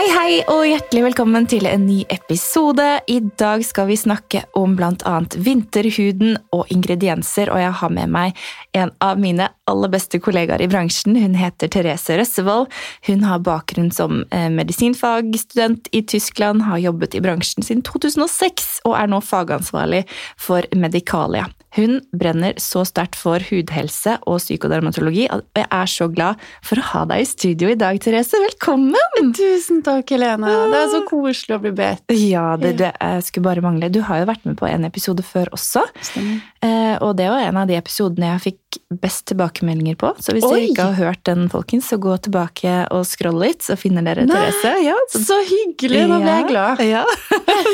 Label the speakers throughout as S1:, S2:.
S1: Hei, hei, og hjertelig velkommen til en ny episode. I dag skal vi snakke om bl.a. vinterhuden og ingredienser, og jeg har med meg en av mine aller beste kollegaer i bransjen. Hun heter Therese Røssevold. Hun har bakgrunn som eh, medisinfagstudent i Tyskland, har jobbet i bransjen siden 2006 og er nå fagansvarlig for Medikalia. Hun brenner så sterkt for hudhelse og psykodermatologi, og jeg er så glad for å ha deg i studio i dag, Therese. Velkommen!
S2: Tusen takk, Helene. Det er så koselig å bli bedt.
S1: Ja, det, det skulle bare mangle. Du har jo vært med på en episode før også.
S2: Stemmer.
S1: Eh, og det var en av de episodene jeg fikk best tilbakemeldinger på. Så hvis
S2: Oi!
S1: dere ikke har hørt den, folkens, så gå tilbake og scroll litt, så finner dere
S2: Nei,
S1: Therese. Ja,
S2: Så hyggelig! Nå ble jeg glad.
S1: Ja.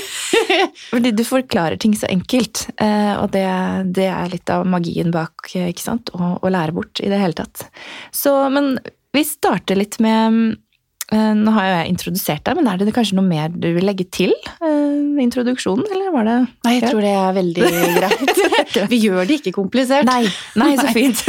S1: Fordi du forklarer ting så enkelt, eh, og det, det er litt av magien bak, ikke sant? Å, å lære bort i det hele tatt. Så, men vi starter litt med Nå har jo jeg introdusert deg, men er det kanskje noe mer du vil legge til eh, introduksjonen, eller var det
S2: Nei, jeg tror det er veldig greit. Vi gjør det ikke komplisert.
S1: Nei, nei, så fint.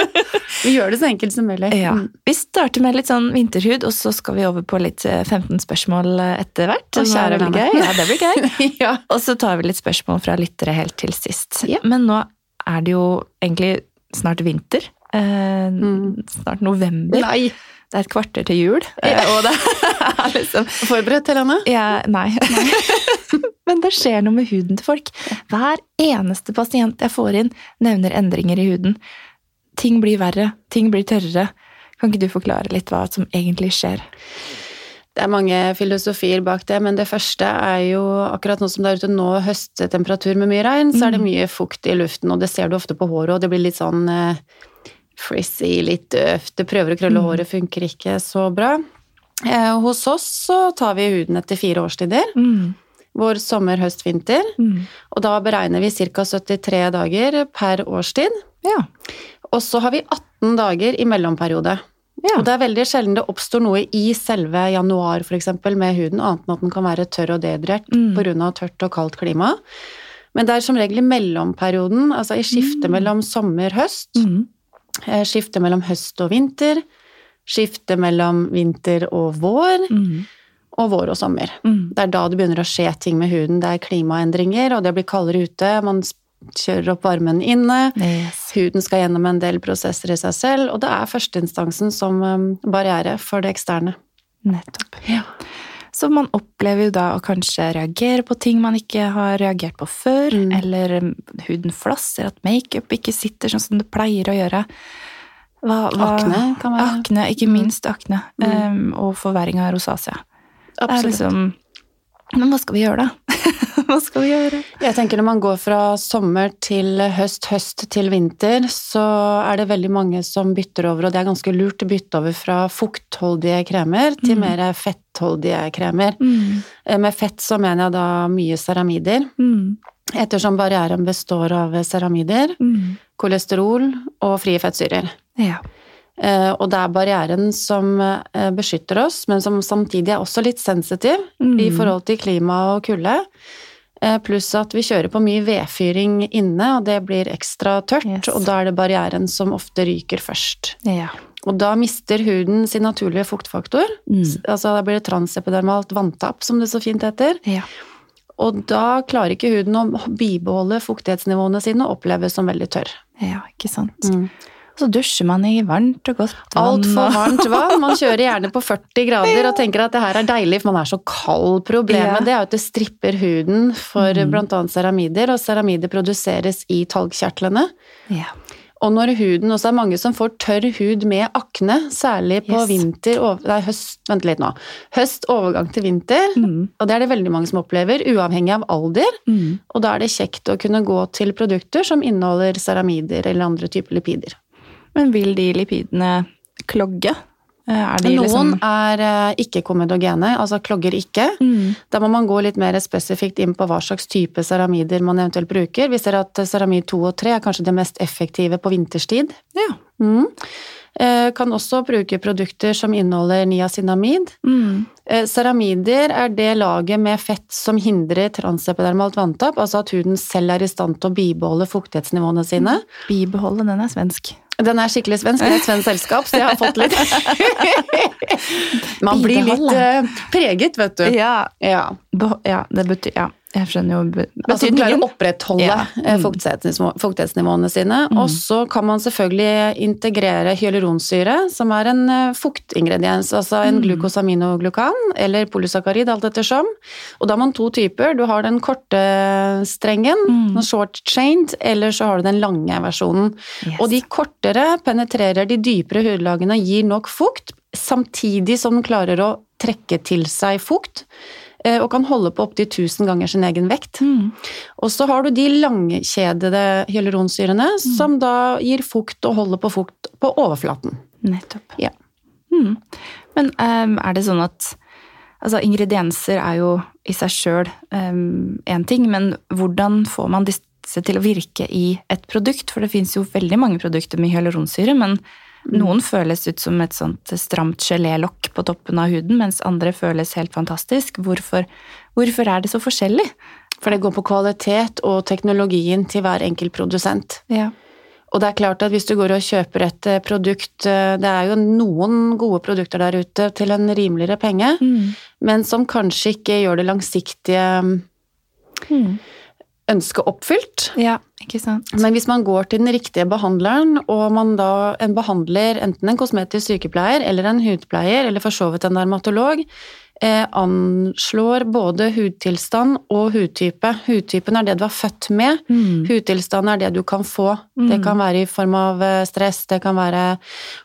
S2: Vi gjør det så enkelt som mulig.
S1: Ja.
S2: Mm.
S1: Vi starter med litt sånn vinterhud, og så skal vi over på litt eh, 15 spørsmål eh, etter hvert.
S2: Og kjære
S1: det blir gøy. Ja, det blir gøy.
S2: ja.
S1: Og så tar vi litt spørsmål fra lyttere helt til sist.
S2: Ja.
S1: Men nå er det jo egentlig snart vinter. Eh,
S2: Mm.
S1: Snart november.
S2: Nei.
S1: Det er et kvarter til jul. Eh, og det er liksom
S2: Forberedt, Helene?
S1: ja, Nei. Men det skjer noe med huden til folk. Hver eneste pasient jeg får inn, nevner endringer i huden. Ting blir verre, ting blir tørrere. Kan ikke du forklare litt hva som egentlig skjer?
S2: Det er mange filosofier bak det, men det første er jo akkurat nå som det er ute nå, høstetemperatur med mye regn, så er det mye fukt i luften, og det ser du ofte på håret, og det blir litt sånn eh, frizzy, litt døvt. Det prøver å krølle
S1: Mm.
S2: håret, funker ikke så bra. Eh, hos oss så tar vi huden etter fire årstider.
S1: Mm.
S2: Vår sommer, høst, vinter.
S1: Mm.
S2: Og da beregner vi ca. 73 dager per årstid.
S1: Ja.
S2: Og så har vi 18 dager i mellomperiode.
S1: Ja.
S2: Og det er veldig sjelden det oppstår noe i selve januar for eksempel, med huden, annet enn at den kan være tørr og dehydrert
S1: Mm.
S2: pga. tørt og kaldt klima. Men det er som regel i mellomperioden, altså i skiftet mellom sommer-høst,
S1: Mm.
S2: Eh, skiftet mellom høst og vinter, skiftet mellom vinter og vår,
S1: Mm.
S2: og vår og sommer.
S1: Mm.
S2: Det er da det begynner å skje ting med huden. Det er klimaendringer, og det blir kaldere ute, man kjører opp varmen inne.
S1: Yes.
S2: Huden skal gjennom en del prosesser i seg selv, og det er førsteinstansen som um, barriere for det eksterne.
S1: Nettopp. Så man opplever jo da å kanskje reagere på ting man ikke har reagert på før,
S2: Mm.
S1: eller um, huden flasser, at makeup ikke sitter sånn som det pleier å gjøre. Hva, hva,
S2: Akne kan være
S1: Akne, ikke
S2: Mm.
S1: minst akne.
S2: Mm.
S1: Um, og forverring av rosacea. Det er liksom Men hva skal vi gjøre, da? hva skal vi gjøre?
S2: Jeg tenker når man går fra sommer til høst, høst til vinter, så er det veldig mange som bytter over, og det er ganske lurt å bytte over fra fuktholdige kremer til
S1: Mm.
S2: mer fettholdige kremer.
S1: Mm.
S2: Eh, Med fett så mener jeg da mye ceramider,
S1: Mm.
S2: ettersom barrieren består av ceramider,
S1: Mm.
S2: kolesterol og frie fettsyrer.
S1: Ja.
S2: Eh, Og det er barrieren som eh, beskytter oss, men som samtidig er også litt sensitiv
S1: Mm.
S2: i forhold til klima og kulde. Eh, Pluss at vi kjører på mye vedfyring inne, og det blir ekstra tørt.
S1: Yes.
S2: Og da er det barrieren som ofte ryker først.
S1: ja.
S2: Og da mister huden sin naturlige fuktfaktor.
S1: Mm.
S2: Altså da blir det transepidermalt vanntap, som det så fint heter.
S1: ja.
S2: Og da klarer ikke huden å bibeholde fuktighetsnivåene sine og oppleves som veldig tørr.
S1: Ja, ikke sant.
S2: Mm.
S1: Så dusjer man i varmt og godt vann.
S2: Altfor varmt vann. Man kjører gjerne på 40 grader og tenker at det her er deilig, for man er så kald. Problemet
S1: Ja.
S2: det er jo at det stripper huden for
S1: Mm.
S2: annet ceramider, og ceramider produseres i talgkjertlene.
S1: Ja.
S2: Og når huden også er mange som får tørr hud med akne, særlig på
S1: Yes.
S2: vinter Nei, høst, vent litt nå. Høst, overgang til vinter.
S1: Mm.
S2: Og det er det veldig mange som opplever, uavhengig av alder.
S1: Mm.
S2: Og da er det kjekt å kunne gå til produkter som inneholder ceramider eller andre typer lipider.
S1: Men vil de lipidene klogge? Eh, de
S2: Noen
S1: liksom
S2: er eh, ikke-komedogene, altså klogger ikke.
S1: mm.
S2: Da må man gå litt mer spesifikt inn på hva slags type ceramider man eventuelt bruker. Vi ser at ceramid 2 og 3 er kanskje det mest effektive på vinterstid.
S1: Ja.
S2: Mm. Eh, Kan også bruke produkter som inneholder niacinamid.
S1: Mm.
S2: Ceramider er det laget med fett som hindrer transepidermalt vanntap, altså at huden selv er i stand til å bibeholde fuktighetsnivåene sine.
S1: Bibeholde, den er svensk.
S2: Den er skikkelig svensk, det er et svensk selskap, så jeg har fått litt Man blir litt eh, preget, vet du.
S1: Ja.
S2: Ja.
S1: Ja, det betyr Ja, jeg skjønner jo Betydningen.
S2: Altså klarer å opprettholde
S1: Ja.
S2: eh,
S1: Mm.
S2: fuktighetsnivåene sine. Og så kan man selvfølgelig integrere hyaluronsyre, som er en eh, fuktingrediens, altså en glukosaminoglukan eller polysakkarid, alt ettersom. Og da har man to typer. Du har den korte strengen,
S1: Mm.
S2: den short chained, eller så har du den lange versjonen.
S1: Yes.
S2: Og de kortere penetrerer de dypere hudlagene, gir nok fukt, samtidig som den klarer å trekke til seg fukt, eh, og kan holde på opptil 1000 ganger sin egen vekt.
S1: mm.
S2: Og så har du de langkjedede hyaluronsyrene, som da gir fukt og holder på fukt på overflaten.
S1: Nettopp.
S2: Ja.
S1: Mm. Men um, er det sånn at Altså, ingredienser er jo i seg sjøl én ting, men hvordan får man disse til å virke i et produkt? For det fins jo veldig mange produkter med hyaluronsyre, men noen føles ut som et sånt stramt gelélokk på toppen av huden, mens andre føles helt fantastisk. Hvorfor, hvorfor er det så forskjellig?
S2: For det går på kvalitet og teknologien til hver enkelt produsent.
S1: Ja.
S2: Og det er klart at hvis du går og kjøper et eh, produkt eh, Det er jo noen gode produkter der ute til en rimeligere penge,
S1: Mm.
S2: men som kanskje ikke gjør det langsiktige
S1: Mm.
S2: Ønsket oppfylt.
S1: Ja, ikke sant?
S2: Men hvis man går til den riktige behandleren, og man da en behandler, enten en kosmetisk sykepleier eller en hudpleier, eller for så vidt en dermatolog, eh, anslår både hudtilstand og hudtype. Hudtypen er det du er født med.
S1: Mm.
S2: Hudtilstand er det du kan få. Det kan være i form av eh, stress, det kan være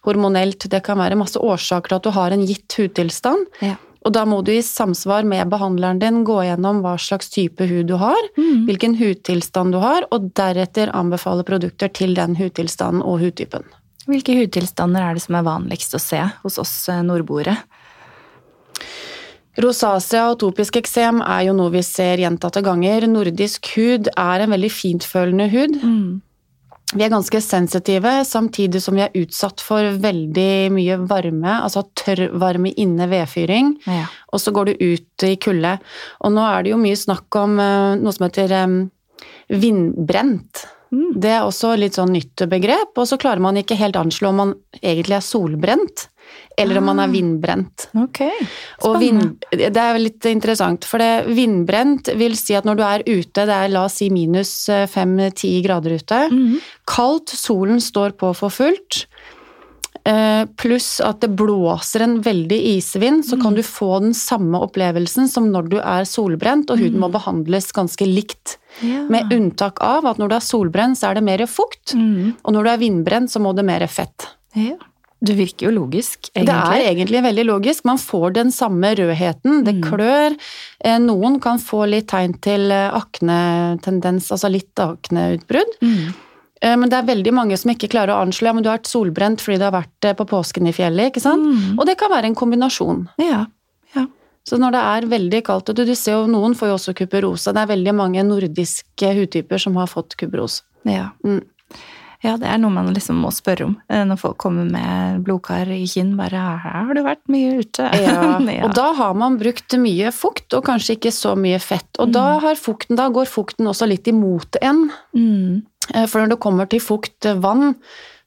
S2: hormonelt, det kan være masse årsaker til at du har en gitt hudtilstand.
S1: Ja.
S2: Og da må du i samsvar med behandleren din gå gjennom hva slags type hud du har,
S1: Mm.
S2: hvilken hudtilstand du har, og deretter anbefale produkter til den hudtilstanden og hudtypen.
S1: Hvilke hudtilstander er det som er vanligst å se hos oss eh, nordboere?
S2: Rosacea og topisk eksem er jo noe vi ser gjentatte ganger. Nordisk hud er en veldig fintfølende hud.
S1: Mm.
S2: Vi er ganske sensitive, samtidig som vi er utsatt for veldig mye varme, altså tørr varme inne vedfyring,
S1: Ja.
S2: og så går du ut i kulde. Og nå er det jo mye snakk om eh, noe som heter eh, vindbrent.
S1: Mm.
S2: Det er også litt sånn nytt begrep, og så klarer man ikke helt anslå om man egentlig er solbrent, eller om man er
S1: Ah.
S2: vindbrent.
S1: Ok.
S2: Og vind, det er litt interessant, for det vindbrent vil si at når du er ute, det er la oss si minus 5-10 grader ute,
S1: Mm.
S2: kaldt, solen står på for fullt, eh, pluss at det blåser en veldig isvind, så kan du få den samme opplevelsen som når du er solbrent, og huden må behandles ganske likt.
S1: Ja.
S2: Med unntak av at når du er solbrent, så er det mer fukt,
S1: Mm.
S2: og når du er vindbrent, så må det mer fett.
S1: Ja. Det virker jo logisk, egentlig.
S2: Det er egentlig veldig logisk. Man får den samme rødheten. Det
S1: Mm.
S2: klør. Eh, Noen kan få litt tegn til eh, aknetendens, altså litt akneutbrudd.
S1: Mm.
S2: Eh, Men det er veldig mange som ikke klarer å anslå ja, men du har vært solbrent fordi du har vært på påsken i fjellet. ikke sant?
S1: Mm.
S2: Og det kan være en kombinasjon.
S1: Ja. ja.
S2: Så når det er veldig kaldt, og du, du ser jo noen får jo også kuperose. Det er veldig mange nordiske hudtyper som har fått kuperose.
S1: Ja.
S2: Mm.
S1: Ja, det er noe man liksom må spørre om eh, når folk kommer med blodkar i kinn. Bare 'her har du vært mye ute'.
S2: Ja, og da har man brukt mye fukt, og kanskje ikke så mye fett. Og da, har fukten, da går fukten også litt imot en.
S1: mm.
S2: Eh, For når det kommer til fukt, eh, vann,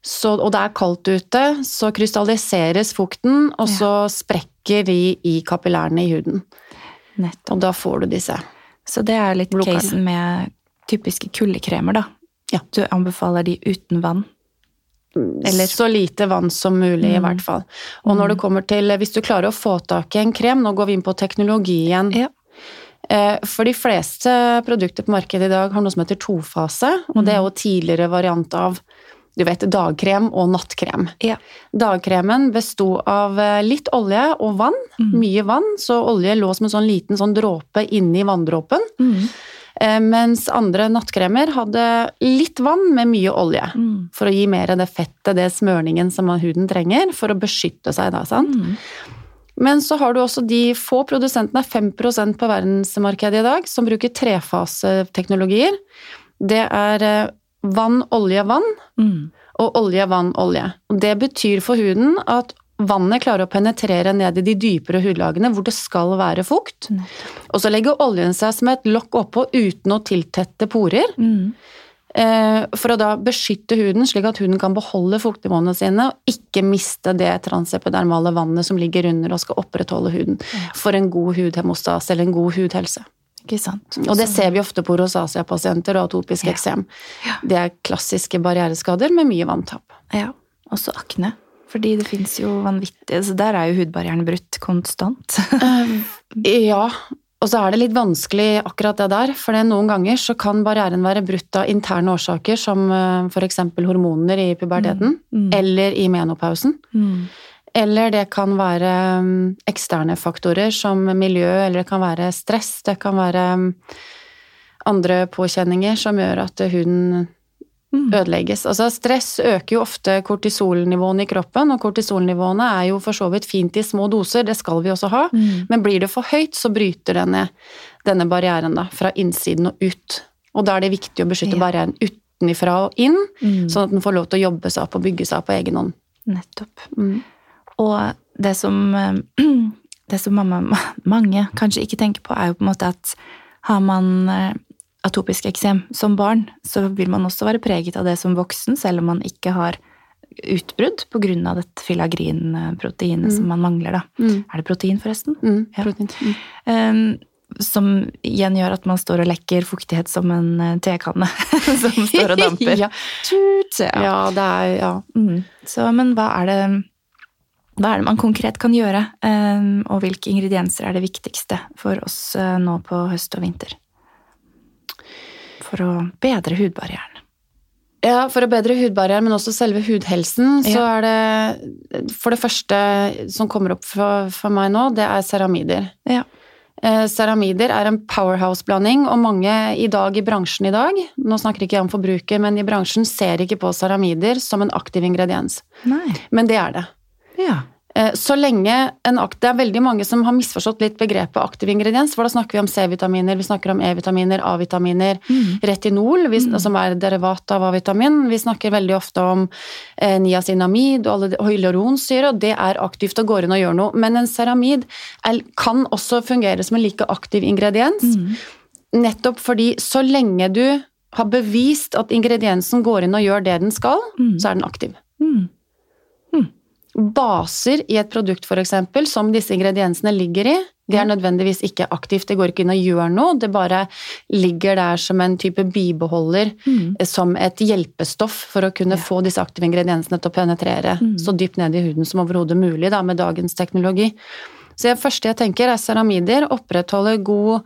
S2: så, og det er kaldt ute, så krystalliseres fukten, og
S1: Ja.
S2: så sprekker de i kapillærene i huden.
S1: Nettopp.
S2: Og da får du disse.
S1: Så det er litt
S2: Blodkarene.
S1: casen med typiske kuldekremer, da.
S2: Ja.
S1: Du anbefaler de uten vann. Eller-
S2: Så lite vann som mulig, i
S1: Mm.
S2: hvert fall. Og når det kommer til Hvis du klarer å få tak i en krem, nå går vi inn på teknologi igjen.
S1: Ja.
S2: Eh, For de fleste produkter på markedet i dag har noe som heter tofase, og det er jo tidligere variant av du vet, dagkrem og nattkrem.
S1: Ja.
S2: Dagkremen besto av eh, litt olje og vann,
S1: Mm.
S2: mye vann, så olje lå som en sånn liten sånn dråpe inni vanndråpen.
S1: Mm.
S2: Eh, mens andre nattkremer hadde litt vann med mye olje.
S1: Mm.
S2: For å gi mer av det fettet, det smørningen som huden trenger, for å beskytte seg da, sant.
S1: Mm.
S2: Men så har du også de få produsentene, 5% på verdensmarkedet i dag, som bruker trefaseteknologier. Det er eh, vann, olje, vann,
S1: Mm.
S2: og olje, vann, olje. Og det betyr for huden at vannet klarer å penetrere ned i de dypere hudlagene hvor det skal være fukt. Og så legger oljen seg som et lokk oppå uten å tiltette porer.
S1: Mm.
S2: eh, For å da beskytte huden, slik at huden kan beholde fuktnivåene sine og ikke miste det transepidermale vannet som ligger under og skal opprettholde huden for en god hudhemostas eller en god hudhelse.
S1: Ikke sant.
S2: Og det ser vi ofte på rosacea-pasienter og atopisk
S1: Ja.
S2: eksem. Det er klassiske barriereskader med mye vanntap.
S1: Ja. Også akne. Fordi det fins jo vanvittige Så der er jo hudbarrieren brutt konstant.
S2: Ja, og så er det litt vanskelig akkurat det der, for noen ganger så kan barrieren være brutt av interne årsaker, som f.eks. hormoner i puberteten,
S1: Mm.
S2: eller i menopausen.
S1: Mm.
S2: Eller det kan være mm, eksterne faktorer som miljø, eller det kan være stress, det kan være mm, andre påkjenninger som gjør at huden
S1: Mm.
S2: Ødelegges. Altså stress øker jo ofte kortisolnivåene i kroppen, og kortisolnivåene er jo for så vidt fint i små doser, det skal vi også ha,
S1: Mm.
S2: men blir det for høyt, så bryter denne, denne barrieren da, fra innsiden og ut. Og da er det viktig å beskytte
S1: Ja.
S2: barrieren utenifra og inn,
S1: Mm.
S2: sånn at den får lov til å jobbe seg opp og bygge seg opp på egen hånd.
S1: Nettopp.
S2: Mm.
S1: Og det som, eh, det som mamma, mange kanskje ikke tenker på, er jo på en måte at har man eh, atopisk eksem som barn, så vil man også være preget av det som voksen, selv om man ikke har utbrudd av dette filagrinproteinet som man mangler, da.
S2: Mm.
S1: Er det protein, forresten?
S2: Mm.
S1: Ja.
S2: Protein. Mm.
S1: Um, som igjen gjør at man står og lekker fuktighet som en eh, tekanne som står og damper.
S2: ja.
S1: Tut, ja.
S2: ja, det er ja.
S1: Mm. Så, men hva er det hva er det man konkret kan gjøre, um, og hvilke ingredienser er det viktigste for oss uh, nå på høst og vinter? For å bedre hudbarrieren.
S2: Ja, for å bedre hudbarrieren, men også selve hudhelsen, så er det For det første som kommer opp for, for meg nå, det er ceramider.
S1: Ja.
S2: Eh, Ceramider er en powerhouse-blanding, og mange i dag i bransjen i dag, nå snakker ikke jeg om forbruker, men i bransjen ser ikke på ceramider som en aktiv ingrediens.
S1: Nei.
S2: Men det er det.
S1: Ja.
S2: Eh, Så lenge en akt, Det er veldig mange som har misforstått litt begrepet aktiv ingrediens, for da snakker vi om C-vitaminer, vi snakker om E-vitaminer, A-vitaminer,
S1: Mm.
S2: retinol, vi, som er derivat av A-vitamin. Vi snakker veldig ofte om eh, niacinamid og alle de- hyaluronsyre, og det er aktivt og går inn og gjør noe. Men en ceramid er, kan også fungere som en like aktiv ingrediens,
S1: Mm.
S2: nettopp fordi så lenge du har bevist at ingrediensen går inn og gjør det den skal,
S1: Mm.
S2: så er den aktiv
S1: Mm.
S2: Baser i et produkt eksempel, som disse ingrediensene ligger i, det er nødvendigvis ikke aktivt, det går ikke inn og gjør noe, det bare ligger der som en type bibeholder,
S1: Mm.
S2: eh, som et hjelpestoff for å kunne
S1: Ja.
S2: få disse aktive ingrediensene til å penetrere
S1: Mm.
S2: så dypt ned i huden som overhodet mulig da, med dagens teknologi. Så det første jeg tenker er ceramider, opprettholde god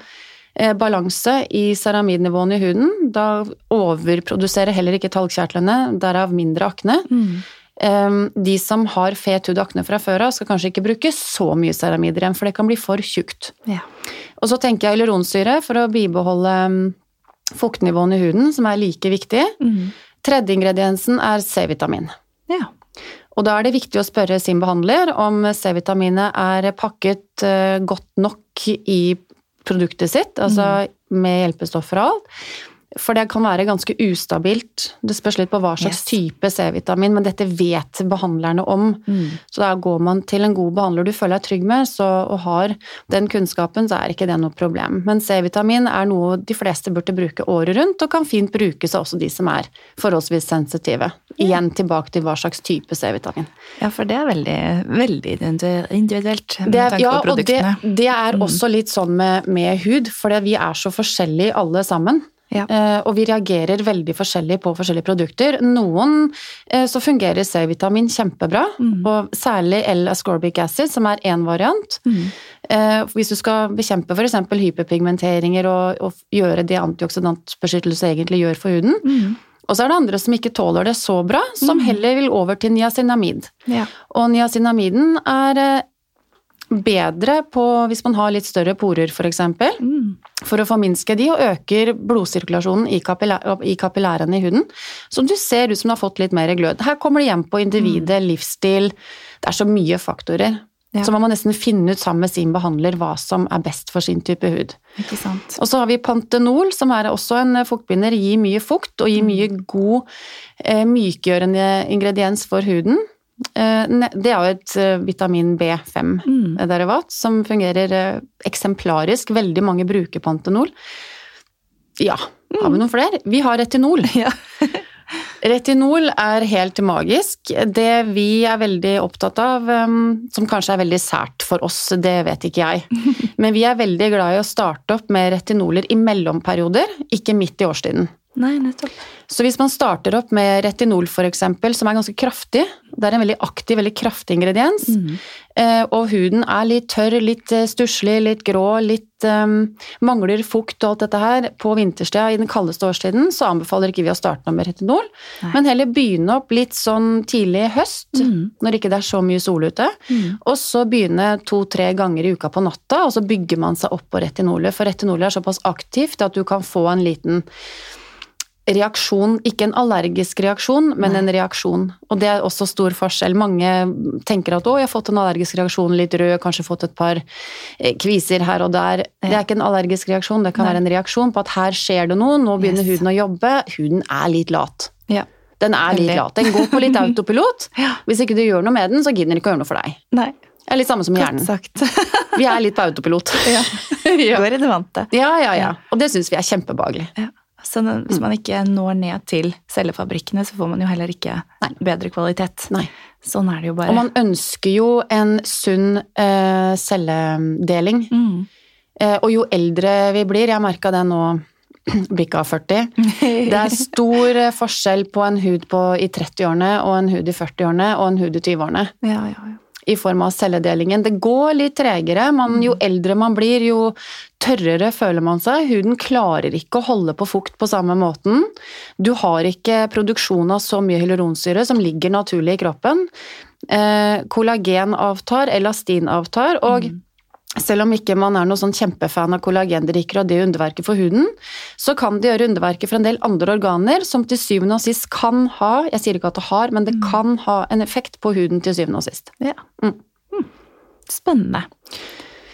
S2: eh, balanse i ceramidnivåene i huden, da overproduserer heller ikke talgkjertlene, derav mindre akne.
S1: Mm.
S2: Um, De som har fet hud og akne fra før av, skal kanskje ikke bruke så mye ceramider igjen, for det kan bli for tjukt.
S1: Ja.
S2: Og så tenker jeg hyaluronsyre for å bibeholde fuktnivåene fuktnivåen i huden, som er like viktig.
S1: Mm.
S2: Tredje ingrediensen er C-vitamin.
S1: ja.
S2: Og da er det viktig å spørre sin behandler om C-vitaminet er pakket eh, godt nok i produktet sitt, altså med hjelpestoffer og alt. For det kan være ganske ustabilt. Det spørs litt på hva slags
S1: Yes.
S2: type C-vitamin, men dette vet behandlerne om.
S1: Mm.
S2: Så da går man til en god behandler du føler deg trygg med, så, og har den kunnskapen, så er ikke det noe problem. Men C-vitamin er noe de fleste burde bruke året rundt, og kan fint brukes av også de som er forholdsvis sensitive. Igjen tilbake til hva slags type C-vitamin.
S1: ja, for det er veldig, veldig individuelt med
S2: Det
S1: tanke
S2: Ja,
S1: på
S2: og det,
S1: produktene.
S2: det er også litt sånn med, med hud, for vi er så forskjellige alle sammen.
S1: Ja.
S2: Eh, og vi reagerer veldig forskjellig på forskjellige produkter. Noen eh, så fungerer C-vitamin kjempebra,
S1: Mm.
S2: og særlig L-ascorbic acid, som er én variant.
S1: Mm.
S2: Eh, hvis du skal bekjempe f.eks. hyperpigmenteringer og, og gjøre det antioksidantbeskyttelse egentlig gjør for huden.
S1: Mm.
S2: Og så er det andre som ikke tåler det så bra, som heller vil over til niacinamid.
S1: Ja.
S2: Og niacinamiden er bedre på hvis man har litt større porer, f.eks. For, eksempel,
S1: Mm.
S2: for å forminske de, og øker blodsirkulasjonen i, kapillær, i kapillærene i huden. Så du ser ut som du har fått litt mer glød. Her kommer det hjem på individet, livsstil Det er så mye faktorer.
S1: Ja.
S2: Så man må nesten finne ut sammen med sin behandler hva som er best for sin type hud.
S1: Ikke sant.
S2: Og så har vi Pantenol, som er også en fuktbinder. Gir mye fukt og gir mye god eh, mykgjørende ingrediens for huden. Eh, det er jo et eh, vitamin B5-derivat som fungerer eh, eksemplarisk. Veldig mange bruker Pantenol. Ja, har vi noen flere? Vi har retinol.
S1: Ja.
S2: Retinol er helt magisk. Det vi er veldig opptatt av, um, som kanskje er veldig sært for oss, det vet ikke jeg, men vi er veldig glad i å starte opp med retinoler i mellomperioder, ikke midt i årstiden.
S1: Nei, nettopp.
S2: Så hvis man starter opp med retinol f.eks., som er ganske kraftig, det er en veldig aktiv, veldig kraftig ingrediens, eh, og huden er litt tørr, litt eh, stusslig, litt grå, litt eh, mangler fukt og alt dette her på vinterstida i den kaldeste årstiden, så anbefaler ikke vi å starte med retinol,
S1: Nei.
S2: men heller begynne opp litt sånn tidlig høst,
S1: Mm.
S2: når ikke det er så mye sol ute, og så begynne to-tre ganger i uka på natta, og så bygger man seg opp på retinolet, for retinolet er såpass aktivt at du kan få en liten reaksjon, ikke en allergisk reaksjon, men
S1: Nei.
S2: en reaksjon. Og det er også stor forskjell. Mange tenker at å, jeg har fått en allergisk reaksjon, litt rød, kanskje fått et par eh, kviser her og der. Det er ikke en allergisk reaksjon, det kan
S1: Nei.
S2: være en reaksjon på at her skjer det noe, nå begynner
S1: Yes.
S2: huden å jobbe. Huden er litt lat.
S1: Ja.
S2: Den er litt lat. Den går på litt autopilot.
S1: Ja.
S2: Hvis ikke du gjør noe med den, så gidder den ikke å gjøre noe for deg.
S1: Nei,
S2: Det er litt samme som hjernen. Vi er litt på autopilot.
S1: Ja.
S2: ja.
S1: Går i det vante.
S2: ja, ja, ja.
S1: Ja.
S2: Og det syns vi er kjempebehagelig.
S1: Ja. Så hvis man ikke når ned til cellefabrikkene, så får man jo heller ikke
S2: Nei.
S1: bedre kvalitet.
S2: Nei.
S1: Sånn er det jo bare.
S2: Og man ønsker jo en sunn eh, celledeling.
S1: mm.
S2: Eh, og jo eldre vi blir, jeg merka det nå bikka 40 Det er stor eh, forskjell på en hud på, i 30-årene og en hud i 40-årene og en hud i 20-årene.
S1: Ja, ja, ja.
S2: I form av celledelingen. Det går litt tregere. Man, jo eldre man blir, jo tørrere føler man seg. Huden klarer ikke å holde på fukt på samme måten. Du har ikke produksjon av så mye hyaluronsyre som ligger naturlig i kroppen. Eh, kollagen avtar, elastin avtar, og selv om ikke man er noen sånn kjempefan av kollagendrikker og det underverket for huden, så kan det gjøre underverket for en del andre organer som til syvende og sist kan ha, jeg sier ikke at det har, men det kan ha en effekt på huden til syvende og sist.
S1: ja.
S2: Mm.
S1: Mm. Spennende.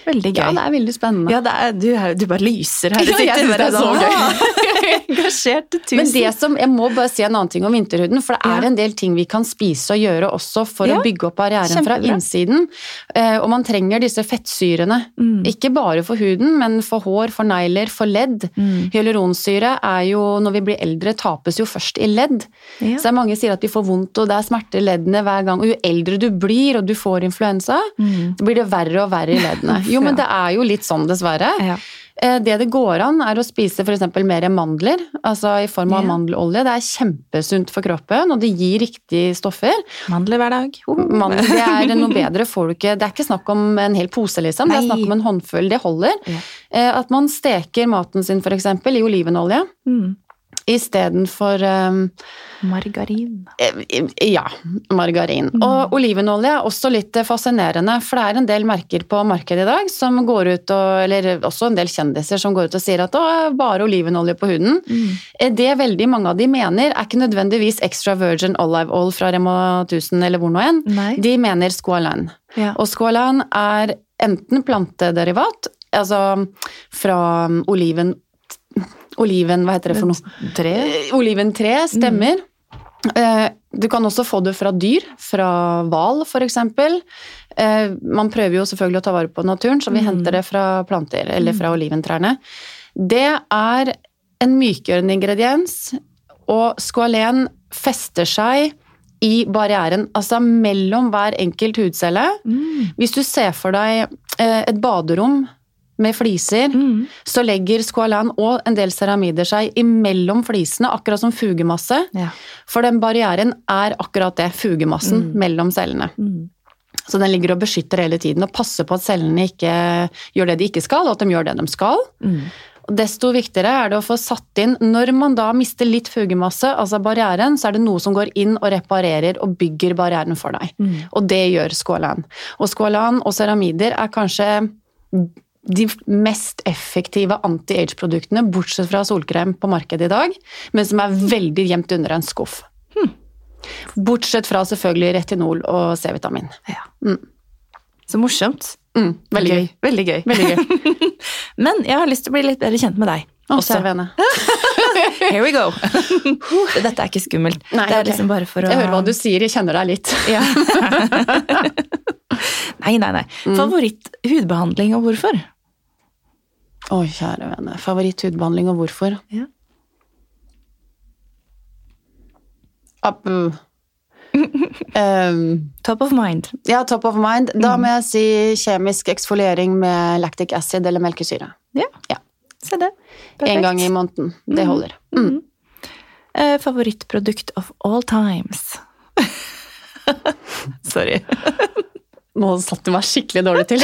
S1: Veldig gøy.
S2: Ja, det er veldig spennende.
S1: Ja, det er, du, du bare lyser her.
S2: Ja, jeg det er så
S1: gøy. Engasjert til tusen.
S2: Men det som, jeg må bare si en annen ting om vinterhuden, for det er
S1: Ja.
S2: en del ting vi kan spise og gjøre også for
S1: Ja,
S2: å bygge opp barrieren fra innsiden. Eh, Og man trenger disse fettsyrene.
S1: Mm.
S2: Ikke bare for huden, men for hår, for negler, for ledd.
S1: Mm.
S2: Hyaluronsyre er jo, når vi blir eldre, tapes jo først i ledd.
S1: Ja.
S2: Så det mange sier at de får vondt, og det er smerter i leddene hver gang. Og jo eldre du blir, og du får influensa,
S1: Mm.
S2: så blir det verre og verre i leddene. Jo, men det er jo litt sånn, dessverre.
S1: Ja.
S2: Eh, Det det går an, er å spise f.eks. mer mandler, altså i form av
S1: yeah.
S2: mandelolje. Det er kjempesunt for kroppen, og det gir riktige stoffer.
S1: Mandler hver dag. Oh.
S2: Mandler, det er noe bedre får du ikke. Det er ikke snakk om en hel pose, liksom. Det er snakk om en håndfull. Det holder. Eh, At man steker maten sin f.eks. i olivenolje
S1: Mm.
S2: Istedenfor um,
S1: Margarin.
S2: ja, margarin. Og olivenolje er også litt fascinerende, for det er en del merker på markedet i dag som går ut og Eller også en del kjendiser som går ut og sier at å, bare olivenolje på huden.
S1: Mm.
S2: Eh, Det veldig mange av de mener, er ikke nødvendigvis extra virgin olive oil fra Rema 1000 eller hvor nå enn. De mener squalan.
S1: Ja.
S2: Og squalan er enten plantederivat, altså fra um, oliven Oliven, hva heter det for noe?
S1: Tre.
S2: Eh, Oliventre stemmer. Mm. Du kan også få det fra dyr, fra hval f.eks. Man prøver jo selvfølgelig å ta vare på naturen, så vi
S1: Mm.
S2: henter det fra planter, eller fra oliventrærne. Det er en mykgjørende ingrediens, og squalen fester seg i barrieren, altså mellom hver enkelt hudcelle.
S1: Mm.
S2: Hvis du ser for deg eh, et baderom med fliser,
S1: Mm.
S2: så legger skoalan og en del ceramider seg imellom flisene, akkurat som fugemasse.
S1: Ja.
S2: For den barrieren er akkurat det, fugemassen mellom cellene.
S1: Mm.
S2: Så den ligger og beskytter hele tiden og passer på at cellene ikke gjør det de ikke skal, og at de gjør det de skal.
S1: Mm.
S2: Desto viktigere er det å få satt inn Når man da mister litt fugemasse, altså barrieren, så er det noe som går inn og reparerer og bygger barrieren for deg. Og det gjør skoalan. Og skoalan og ceramider er kanskje de mest effektive anti-age-produktene, bortsett fra solkrem på markedet i dag, men som er veldig gjemt under en skuff. Bortsett fra selvfølgelig retinol og C-vitamin.
S1: Ja.
S2: Mm.
S1: Så morsomt.
S2: Mm, veldig gøy.
S1: Veldig gøy.
S2: Veldig gøy.
S1: Men jeg har lyst til å bli litt bedre kjent med deg.
S2: Å, vene.
S1: Here we go. Dette er ikke skummelt.
S2: Nei,
S1: det er
S2: okay.
S1: liksom bare for å
S2: Jeg hører hva du sier, jeg kjenner deg litt.
S1: Ja. nei, nei, nei.
S2: Mm.
S1: Favoritt-hudbehandling og hvorfor?
S2: Oi, kjære vene. Favoritthudbehandling og hvorfor?
S1: Ja.
S2: Up, um,
S1: Top of mind.
S2: ja, top of mind. Da må jeg si kjemisk eksfoliering med lactic acid eller melkesyre.
S1: Ja.
S2: Ja.
S1: Se det. Perfekt.
S2: En gang i måneden. Det holder. Mm.
S1: Eh, favorittprodukt of all times. Sorry.
S2: Nå satte du meg skikkelig dårlig til.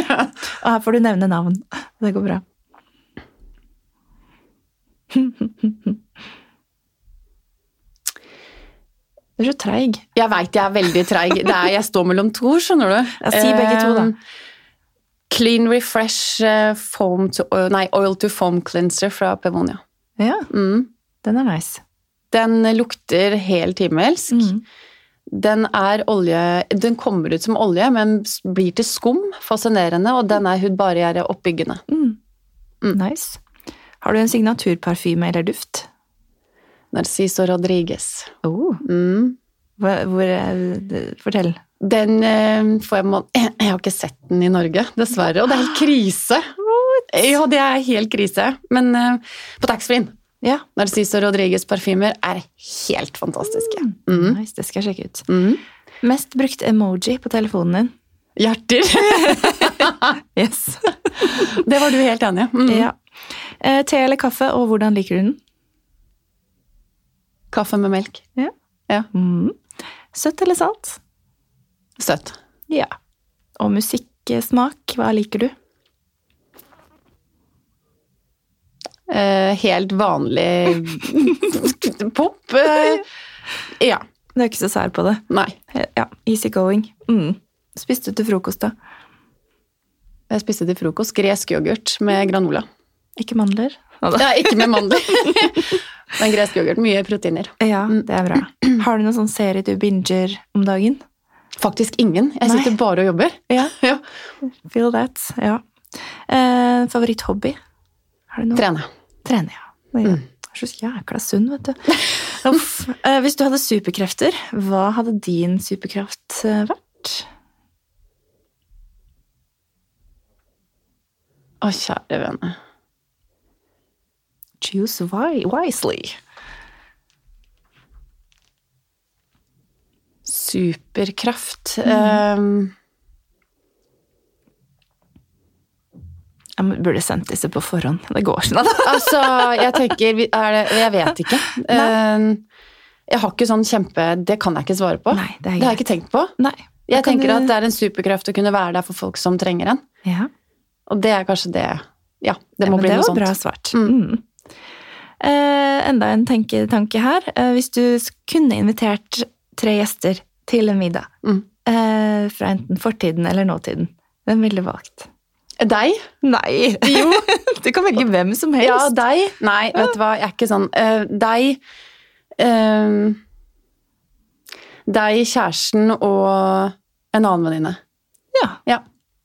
S1: Og her får du nevne navn. Det går bra. Du er så treig.
S2: Jeg veit jeg er veldig treig. Jeg står mellom to, skjønner du.
S1: Ja, si begge to, da.
S2: Clean Refresh eh, foam to oil, nei, oil to foam cleanser fra Pevonia.
S1: Ja,
S2: Mm.
S1: den er nice.
S2: Den lukter helt himmelsk.
S1: Mm.
S2: Den er olje Den kommer ut som olje, men blir til skum. Fascinerende. Og den er hudbarriere oppbyggende.
S1: Mm.
S2: Mm.
S1: Nice. Har du en signaturparfyme eller duft?
S2: Narciso Rodriguez.
S1: Oh.
S2: Mm.
S1: Hvor, eh, fortell.
S2: Den eh, får jeg må Jeg har ikke sett den i Norge, dessverre. Og det er helt krise. Ja, det er helt krise. Men eh, på taxfree-en
S1: Ja.
S2: Narciso Rodriguez parfymer er helt fantastiske. Mm.
S1: Nice, det skal jeg sjekke ut.
S2: Mm.
S1: Mest brukt emoji på telefonen din?
S2: Hjerter.
S1: Yes.
S2: Det var du helt enig i. Mm.
S1: ja. Te eller kaffe, og hvordan liker du den?
S2: Kaffe med melk. Ja.
S1: Mm. Søtt eller salt?
S2: Søtt.
S1: Ja. Og musikksmak, hva liker du?
S2: Eh, helt vanlig pop. Eh, ja.
S1: Du er ikke så sær på det.
S2: Nei.
S1: Eh, Ja, easy going. Mm. Spiste du til frokost, da?
S2: Jeg spiste til frokost gresk yoghurt med granola.
S1: Ikke mandler? Ja,
S2: ikke med mandler. Men gresk yoghurt. Mye proteiner.
S1: Ja, det er bra. Har du noen sånn serie du binger om dagen?
S2: Faktisk ingen. Jeg sitter
S1: Nei.
S2: bare og jobber.
S1: Ja,
S2: Ja.
S1: feel that. Ja. Eh, Favoritthobby? Har du noe?
S2: Trene.
S1: Trene, ja. ja. Jeg er så jækla sunn, vet du. Uff. Eh, hvis du hadde superkrefter, hva hadde din superkraft eh, vært?
S2: Å, kjære vene.
S1: Choose wi- wisely.
S2: Superkraft. Um,
S1: Jeg burde sendt disse på forhånd. Det går ikke da.
S2: altså, jeg tenker er det, Jeg vet ikke. Um, jeg har ikke sånn kjempe Det kan jeg ikke svare på.
S1: Nei, det
S2: Det har jeg ikke tenkt på.
S1: Nei.
S2: Jeg tenker
S1: du-
S2: at det er en superkraft å kunne være der for folk som trenger en.
S1: Ja.
S2: Og det er kanskje det Ja, det
S1: Ja,
S2: må
S1: men
S2: bli
S1: det
S2: noe
S1: var
S2: sånt.
S1: bra svart. Mm. Eh, enda en tenketanke her. Eh, hvis du kunne invitert tre gjester til en middag
S2: Mm.
S1: eh, fra enten fortiden eller nåtiden, hvem ville du valgt?
S2: Deg?
S1: Nei!
S2: Jo.
S1: Du kan velge hvem som helst.
S2: Ja, deg. Nei, vet du hva, jeg er ikke sånn. Eh, deg eh, Deg, kjæresten og en annen venninne.
S1: Ja,
S2: Ja.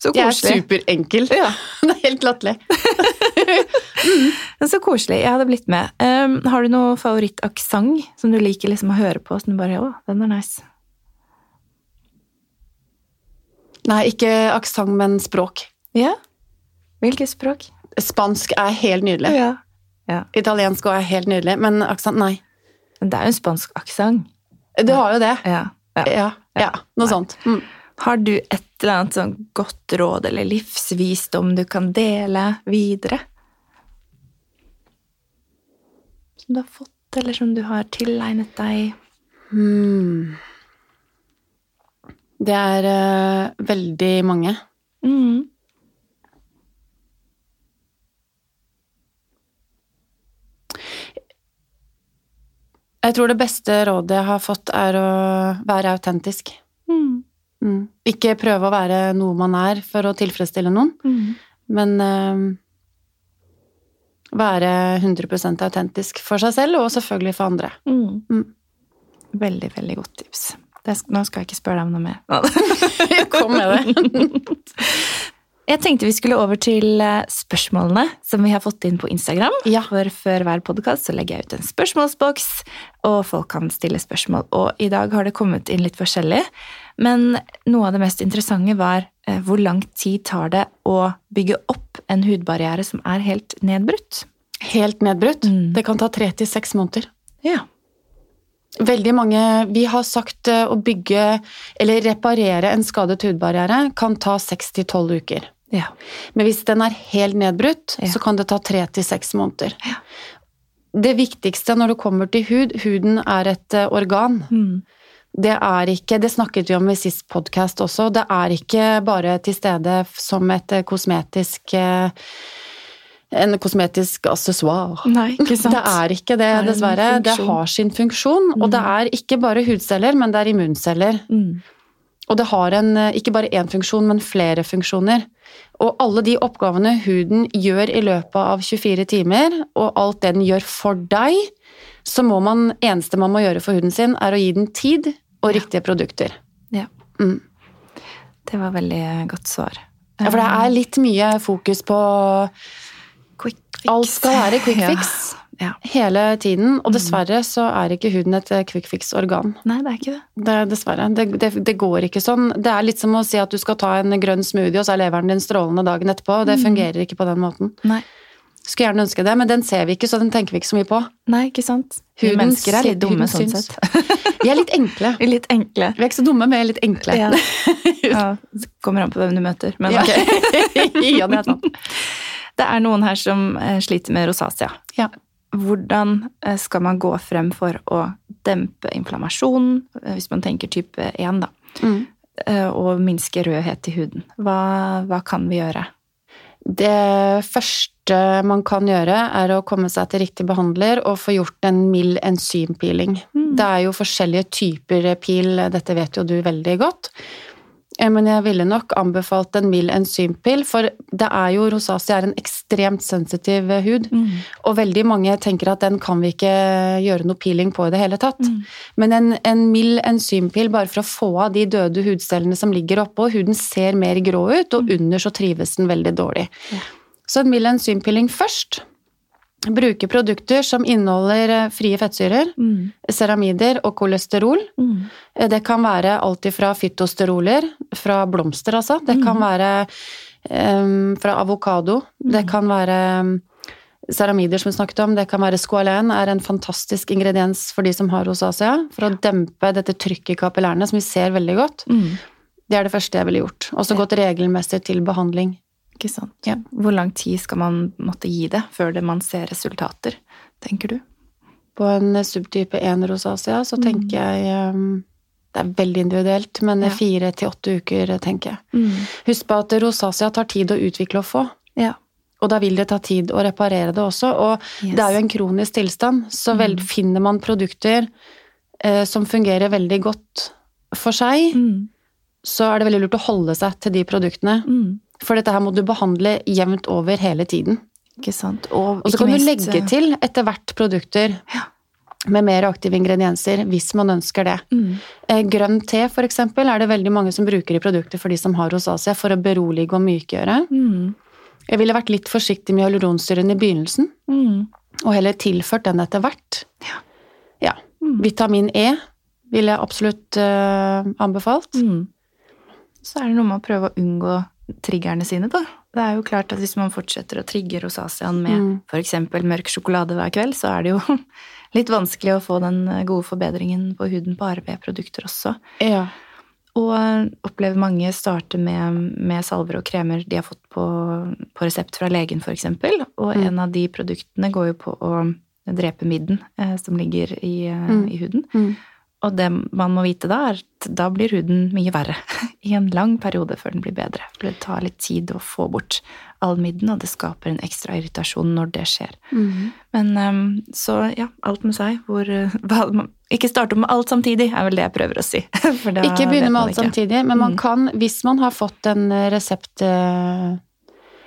S1: så
S2: Jeg er superenkel.
S1: Ja,
S2: Det er helt latterlig.
S1: så koselig. Jeg hadde blitt med. Um, har du noe favorittaksent som du liker liksom å høre på? Som du bare, å, den er nice.
S2: Nei, ikke aksent, men språk.
S1: Ja? Hvilket språk?
S2: Spansk er helt nydelig.
S1: Ja. ja.
S2: Italiensk òg er helt nydelig, men aksent, nei.
S1: Men det er jo en spansk aksent.
S2: Du har jo det.
S1: Ja. ja.
S2: Noe sånt. Mm.
S1: Har du et eller annet sånn godt råd eller livsvisdom du kan dele videre? Som du har fått, eller som du har tilegnet deg?
S2: Hmm. Det er uh, veldig mange.
S1: Mm.
S2: Jeg tror det beste rådet jeg har fått, er å være autentisk. Mm. Mm. Ikke prøve å være noe man er for å tilfredsstille noen, mm. men uh, være 100 autentisk for seg selv, og selvfølgelig for andre.
S1: Mm. Veldig, veldig godt tips. Det, nå skal jeg ikke spørre deg om noe mer.
S2: Kom med det.
S1: Jeg tenkte vi skulle over til eh, spørsmålene som vi har fått inn på Instagram.
S2: Ja.
S1: For før hver podkast legger jeg ut en spørsmålsboks, og folk kan stille spørsmål. Og i dag har det kommet inn litt forskjellig. Men noe av det mest interessante var eh, hvor lang tid tar det å bygge opp en hudbarriere som er helt nedbrutt?
S2: Helt nedbrutt.
S1: Mm.
S2: Det kan ta tre til seks måneder.
S1: Ja.
S2: Veldig mange Vi har sagt eh, å bygge eller reparere en skadet hudbarriere kan ta seks til tolv uker.
S1: Ja.
S2: Men hvis den er helt nedbrutt,
S1: Ja.
S2: så kan det ta tre til seks måneder.
S1: Ja.
S2: Det viktigste når det kommer til hud Huden er et eh, organ.
S1: Mm.
S2: Det er ikke, det snakket vi om i sist podkast også, det er ikke bare til stede som et eh, kosmetisk eh, en kosmetisk accessoire.
S1: Nei, ikke sant?
S2: Det er ikke det,
S1: Det er
S2: dessverre. Det har sin funksjon, og
S1: Mm.
S2: det er ikke bare hudceller, men det er immunceller.
S1: Mm.
S2: Og det har en, ikke bare én funksjon, men flere funksjoner. Og alle de oppgavene huden gjør i løpet av 24 timer, og alt det den gjør for deg, så må man, eneste man må gjøre for huden sin, er å gi den tid og
S1: Ja.
S2: riktige produkter.
S1: Ja.
S2: Mm.
S1: Det var veldig godt svar.
S2: Ja, for det er litt mye fokus på
S1: Quick fix.
S2: Alt skal være quick fix
S1: Ja. Ja.
S2: hele tiden, og dessverre så er ikke huden et eh, quick fix-organ.
S1: Nei, det er ikke det.
S2: Det, er dessverre. Det, det, det går ikke sånn. Det er litt som å si at du skal ta en grønn smoothie, og så er leveren din strålende dagen etterpå. Det fungerer ikke på den måten.
S1: Nei.
S2: Skulle gjerne ønske det, men den ser vi ikke, så den tenker vi ikke så mye på.
S1: Nei, ikke sant? Vi mennesker er litt dumme sånn
S2: syns.
S1: sett.
S2: Vi er litt enkle.
S1: Vi er litt enkle.
S2: Vi er ikke så dumme, men vi er litt enkle.
S1: Ja. ja. Det kommer an på hvem du møter. Men
S2: Ja.
S1: ok.
S2: ja, det er sant.
S1: Det er noen her som eh, sliter med rosacea.
S2: Ja.
S1: Hvordan eh, skal man gå frem for å dempe inflammasjon, eh, hvis man tenker type 1, da,
S2: Mm.
S1: eh, og minske rødhet i huden? Hva, hva kan vi gjøre?
S2: Det første man kan gjøre, er å komme seg til riktig behandler og få gjort en mild enzympiling.
S1: Mm.
S2: Det er jo forskjellige typer pil, dette vet jo du veldig godt. Eh, Men jeg ville nok anbefalt en mild enzympil, for det er jo rosacea er en ekstremt sensitiv hud. hud. Og veldig mange tenker at den kan vi ikke gjøre noe peeling på i det hele tatt.
S1: Mm.
S2: Men en, en mild enzympil bare for å få av de døde hudcellene som ligger oppå, huden ser mer grå ut, og under så trives den veldig dårlig.
S1: Ja.
S2: Så en mild enzympilling først. Bruke produkter som inneholder eh, frie fettsyrer,
S1: Mm.
S2: ceramider og kolesterol.
S1: Mm.
S2: Eh, Det kan være alt fra fytosteroler, fra blomster altså. Det kan være um, fra avokado. Det kan være ceramider som vi snakket om. Det kan være squalen, er en fantastisk ingrediens for de som har rosacea. For å dempe dette trykket i kapillærene, som vi ser veldig godt.
S1: Mm.
S2: Det er det første jeg ville gjort. Og så gått regelmessig til behandling.
S1: Ikke sant?
S2: Ja.
S1: Hvor lang tid skal man måtte gi det før det man ser resultater, tenker du?
S2: På en subtype 1 rosacea så tenker jeg em, det er veldig individuelt, men
S1: Ja.
S2: fire til åtte uker, tenker jeg. Husk på at rosacea tar tid å utvikle og få.
S1: Ja.
S2: Og da vil det ta tid å reparere det også. Og
S1: Yes.
S2: det er jo en kronisk tilstand, så vel,
S1: Mm.
S2: finner man produkter eh, som fungerer veldig godt for seg,
S1: Mm.
S2: så er det veldig lurt å holde seg til de produktene.
S1: Mm.
S2: For dette her må du behandle jevnt over hele tiden.
S1: Ikke sant? Og,
S2: Og så
S1: kan
S2: kan du legge
S1: eh,
S2: til etter hvert produkter
S1: Ja.
S2: med mer aktive ingredienser, hvis man ønsker det.
S1: Mm.
S2: Eh, Grønn te, for eksempel, er det veldig mange som bruker i produkter for de som har rosacea, for å berolige og mykgjøre.
S1: Mm.
S2: Jeg ville vært litt forsiktig med hyaluronsyren i begynnelsen.
S1: Mm.
S2: og heller tilført den etter hvert.
S1: Ja.
S2: Ja.
S1: Mm.
S2: Vitamin E ville jeg absolutt uh, anbefalt.
S1: Mm. Så er det noe med å prøve å unngå triggerne sine, da. Det er jo klart at hvis man fortsetter å trigge rosasian med
S2: Mm.
S1: for eksempel mørk sjokolade hver kveld, så er det jo litt vanskelig å få den gode forbedringen på huden på RB-produkter også.
S2: Ja.
S1: Og eh, opplever mange starte med, med salver og kremer de har fått på, på resept fra legen, for eksempel. Og
S2: Mm.
S1: en av de produktene går jo på å drepe midden eh, som ligger i, eh,
S2: Mm.
S1: i huden.
S2: Mm.
S1: Og det man må vite da, er at da blir huden mye verre i en lang periode før den blir bedre. For det tar litt tid å få bort all midden, og det skaper en ekstra irritasjon når det skjer. Men um, så ja, alt med seg. Hvor, ikke starte med alt samtidig, er vel det jeg prøver å si.
S2: Ikke begynne med alt
S1: ikke.
S2: samtidig, men man
S1: Mm.
S2: kan, hvis man har fått en resept, eh,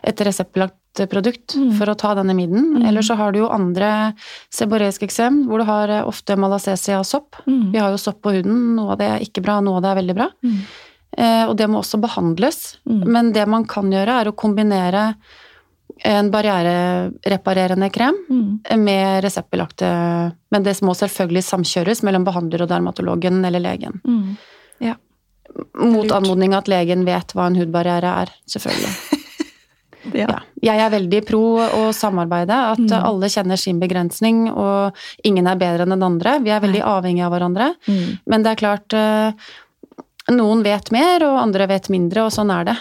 S2: et reseptbelagt produkt
S1: Mm.
S2: for å ta denne midden,
S1: Mm.
S2: eller så har du jo andre seboreisk eksem, hvor du har eh, ofte malacesia og sopp.
S1: Mm.
S2: Vi har jo sopp på huden, noe av det er ikke bra, noe av det er veldig bra.
S1: Mm.
S2: Eh, og det må også behandles.
S1: Mm.
S2: Men det man kan gjøre, er å kombinere en barrierereparerende krem
S1: Mm.
S2: med reseptbelagte Men det må selvfølgelig samkjøres mellom behandler og dermatologen eller legen.
S1: Ja.
S2: Mot anmodning at legen vet hva en hudbarriere er, selvfølgelig.
S1: Ja.
S2: Ja. Jeg er veldig pro å samarbeide, at
S1: Mm.
S2: alle kjenner sin begrensning, og ingen er bedre enn den andre. Vi er veldig avhengige av hverandre.
S1: Mm.
S2: Men det er klart eh, Noen vet mer, og andre vet mindre, og sånn er det.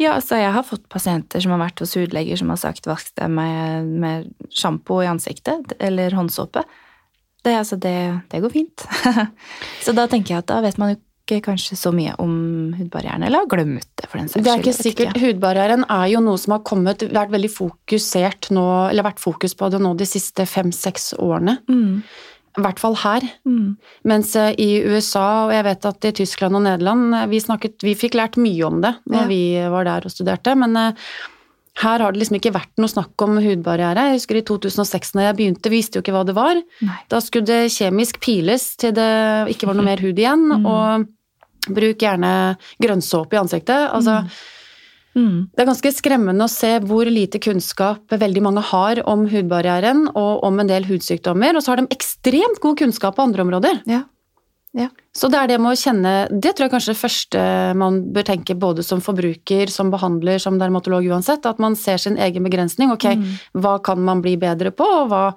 S1: Ja, altså jeg har fått pasienter som har vært hos hudleger som har sagt vask deg med, med sjampo i ansiktet eller håndsåpe. Det, altså, det, det går fint. så da tenker jeg at da vet man jo ikke kanskje så mye om hudbarrieren, eller har glemt det for den saks
S2: Det er ikke
S1: skyld,
S2: sikkert. Hudbarrieren er jo noe som har kommet, vært veldig fokusert nå, eller vært fokus på det nå de siste fem-seks årene.
S1: Mm.
S2: I hvert fall her.
S1: Mm.
S2: Mens eh, i USA, og jeg vet at i Tyskland og Nederland, eh, vi, snakket, vi fikk lært mye om det når
S1: Ja.
S2: vi var der og studerte, men eh, her har det liksom ikke vært noe snakk om hudbarriere. Jeg husker i 2006 når jeg begynte, visste jo ikke hva det var.
S1: Nei.
S2: Da skulle det kjemisk piles til det ikke var noe mer hud igjen,
S1: Mm.
S2: og bruk gjerne grønnsåpe i ansiktet. Altså,
S1: Mm.
S2: det er ganske skremmende å se hvor lite kunnskap veldig mange har om hudbarrieren og om en del hudsykdommer, og så har de ekstremt god kunnskap på andre områder.
S1: Ja. Ja.
S2: Så det er det med å kjenne Det tror jeg kanskje det første man bør tenke både som forbruker, som behandler, som dermatolog uansett, at man ser sin egen begrensning. Ok,
S1: Mm.
S2: hva kan man bli bedre på, og hva,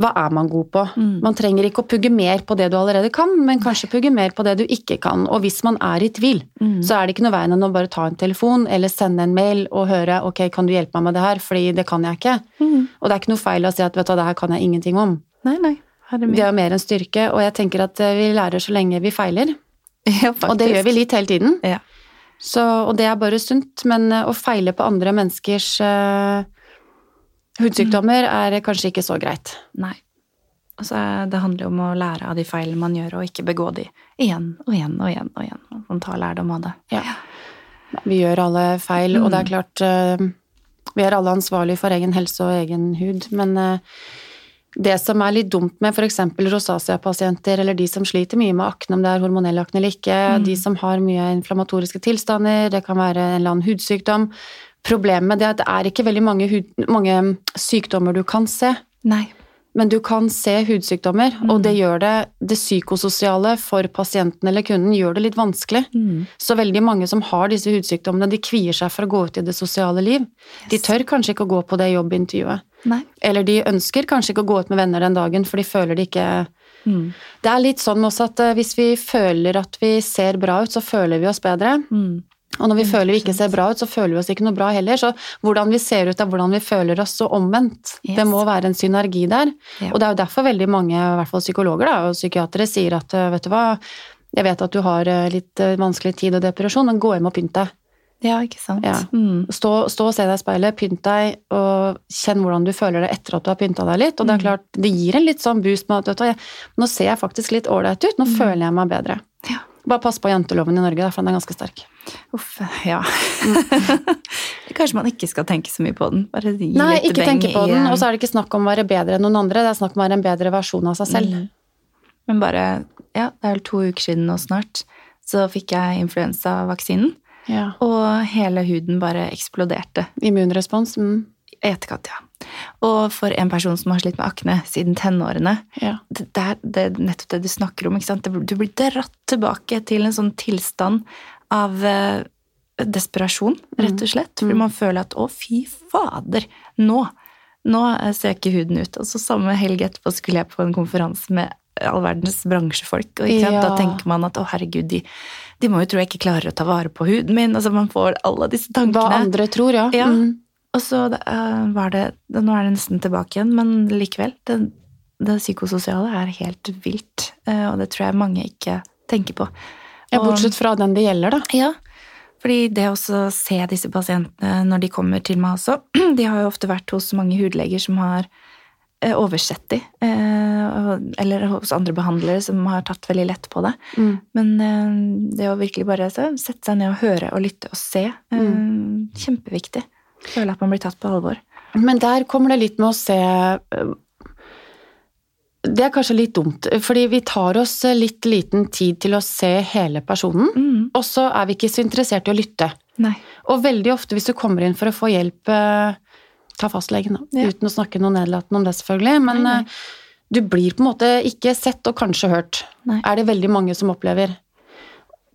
S2: hva er man god på?
S1: Mm.
S2: Man trenger ikke å pugge mer på det du allerede kan, men kanskje pugge mer på det du ikke kan. Og hvis man er i tvil,
S1: Mm.
S2: så er det ikke noe veien enn å bare ta en telefon eller sende en mail og høre ok, kan du hjelpe meg med det her, fordi det kan jeg ikke.
S1: Mm.
S2: Og det er ikke noe feil å si at vet du det her kan jeg ingenting om.
S1: Nei, nei. Er
S2: Det er mer en styrke, og jeg tenker at eh, vi lærer så lenge vi feiler.
S1: Ja, faktisk.
S2: Og det gjør vi litt hele tiden.
S1: Ja.
S2: Så, og det er bare sunt, men eh, å feile på andre menneskers eh, hudsykdommer er kanskje ikke så greit.
S1: Nei. Altså, det handler jo om å lære av de feilene man gjør, og ikke begå de igjen og igjen og igjen. og igjen. Man tar lærdom av det.
S2: Ja. Vi gjør alle feil, og det er klart eh, Vi er alle ansvarlige for egen helse og egen hud, men eh, det som er litt dumt med f.eks. rosacea-pasienter, eller de som sliter mye med akne, om det er hormonell akne eller ikke, de som har mye inflammatoriske tilstander, det kan være en eller annen hudsykdom Problemet med det er at det er ikke veldig mange, hud, mange sykdommer du kan se.
S1: Nei.
S2: Men du kan se hudsykdommer, og det gjør det, det psykososiale for pasienten eller kunden gjør det litt vanskelig.
S1: Mm.
S2: Så veldig mange som har disse hudsykdommene, de kvier seg for å gå ut i det sosiale liv. De tør kanskje ikke å gå på det jobbintervjuet.
S1: Nei.
S2: Eller de ønsker kanskje ikke å gå ut med venner den dagen, for de føler de ikke
S1: Mm.
S2: Det er litt sånn også at eh, hvis vi føler at vi ser bra ut, så føler vi oss bedre.
S1: Mm.
S2: Og når vi føler vi ikke ser bra ut, så føler vi oss ikke noe bra heller. Så hvordan vi ser ut er hvordan vi føler oss, og omvendt.
S1: Yes.
S2: Det må være en synergi der.
S1: Ja.
S2: Og det er jo derfor veldig mange, i hvert fall psykologer da, og psykiatere, sier at eh, vet du hva, jeg vet at du har eh, litt eh, vanskelig tid og depresjon, men gå hjem og pynt deg.
S1: Ja, ikke sant.
S2: Ja.
S1: Mm.
S2: Stå, stå og se deg i speilet, pynt deg, og kjenn hvordan du føler det etter at du har pynta deg litt. Og det er klart, det gir en litt sånn boost med at vet du, nå ser jeg faktisk litt ålreit ut, nå føler jeg meg bedre.
S1: Ja.
S2: Bare pass på janteloven i Norge, for den er ganske sterk.
S1: Uff, ja. Kanskje man ikke skal tenke så mye på den. Bare gi
S2: Nei,
S1: litt
S2: ikke tenke på
S1: i,
S2: den,
S1: eh,
S2: og så er det ikke snakk om å være bedre enn noen andre, det er snakk om å være en bedre versjon av seg selv.
S1: Mm. Men bare Ja, det er vel to uker siden nå snart, så fikk jeg influensavaksinen,
S2: Ja.
S1: og hele huden bare eksploderte.
S2: Immunrespons. Mm.
S1: Etterkant, ja. Og for en person som har slitt med akne siden tenårene,
S2: Ja.
S1: det, er, det er nettopp det du snakker om. ikke sant? Du blir dratt tilbake til en sånn tilstand av eh, desperasjon, rett og slett. Fordi man føler at 'å, fy fader, nå'. Nå ser ikke huden ut. Og så samme helg etterpå skulle jeg på en konferanse med all verdens bransjefolk. Og?
S2: Ja.
S1: da tenker man at 'å, herregud, de, de må jo tro jeg ikke klarer å ta vare på huden min'. Altså Man får alle disse tankene.
S2: Hva andre tror, ja.
S1: Ja.
S2: Mm.
S1: Og så eh, var det Nå er det nesten tilbake igjen, men likevel. Det, det psykososiale er helt vilt, eh, og det tror jeg mange ikke tenker på.
S2: Ja, bortsett fra den det gjelder, da.
S1: Ja, fordi det å se disse pasientene når de kommer til meg også De har jo ofte vært hos mange hudleger som har eh, oversett de, eller hos andre behandlere som har tatt veldig lett på det. Men eh, det å virkelig bare så, sette seg ned og høre og lytte og se, mm. kjempeviktig. Føle at man blir tatt på alvor.
S2: Men der kommer det litt med å se øh, Det er kanskje litt dumt, fordi vi tar oss litt liten tid til å se hele personen,
S1: Mm.
S2: og så er vi ikke så interessert i å lytte.
S1: Nei.
S2: Og veldig ofte hvis du kommer inn for å få hjelp øh, Ta fastlegen, da.
S1: Ja.
S2: Uten å snakke noe nedlatende om det, selvfølgelig. Men
S1: Nei, nei.
S2: øh, du blir på en måte ikke sett og kanskje hørt.
S1: Nei.
S2: Er det veldig mange som opplever.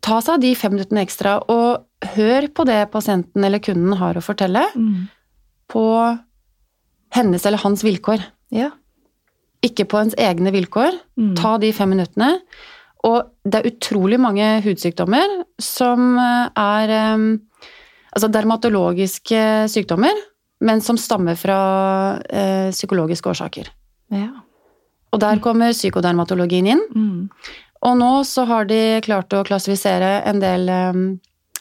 S2: Ta seg av de fem minuttene ekstra, og hør på det pasienten eller kunden har å fortelle
S1: Mm.
S2: på hennes eller hans vilkår.
S1: Ja.
S2: Ikke på ens egne vilkår.
S1: Mm.
S2: Ta de fem minuttene. Og det er utrolig mange hudsykdommer som eh, er eh, altså dermatologiske sykdommer, men som stammer fra eh, psykologiske årsaker.
S1: ja.
S2: Og der kommer psykodermatologien inn.
S1: Mm.
S2: Og nå så har de klart å klassifisere en del eh,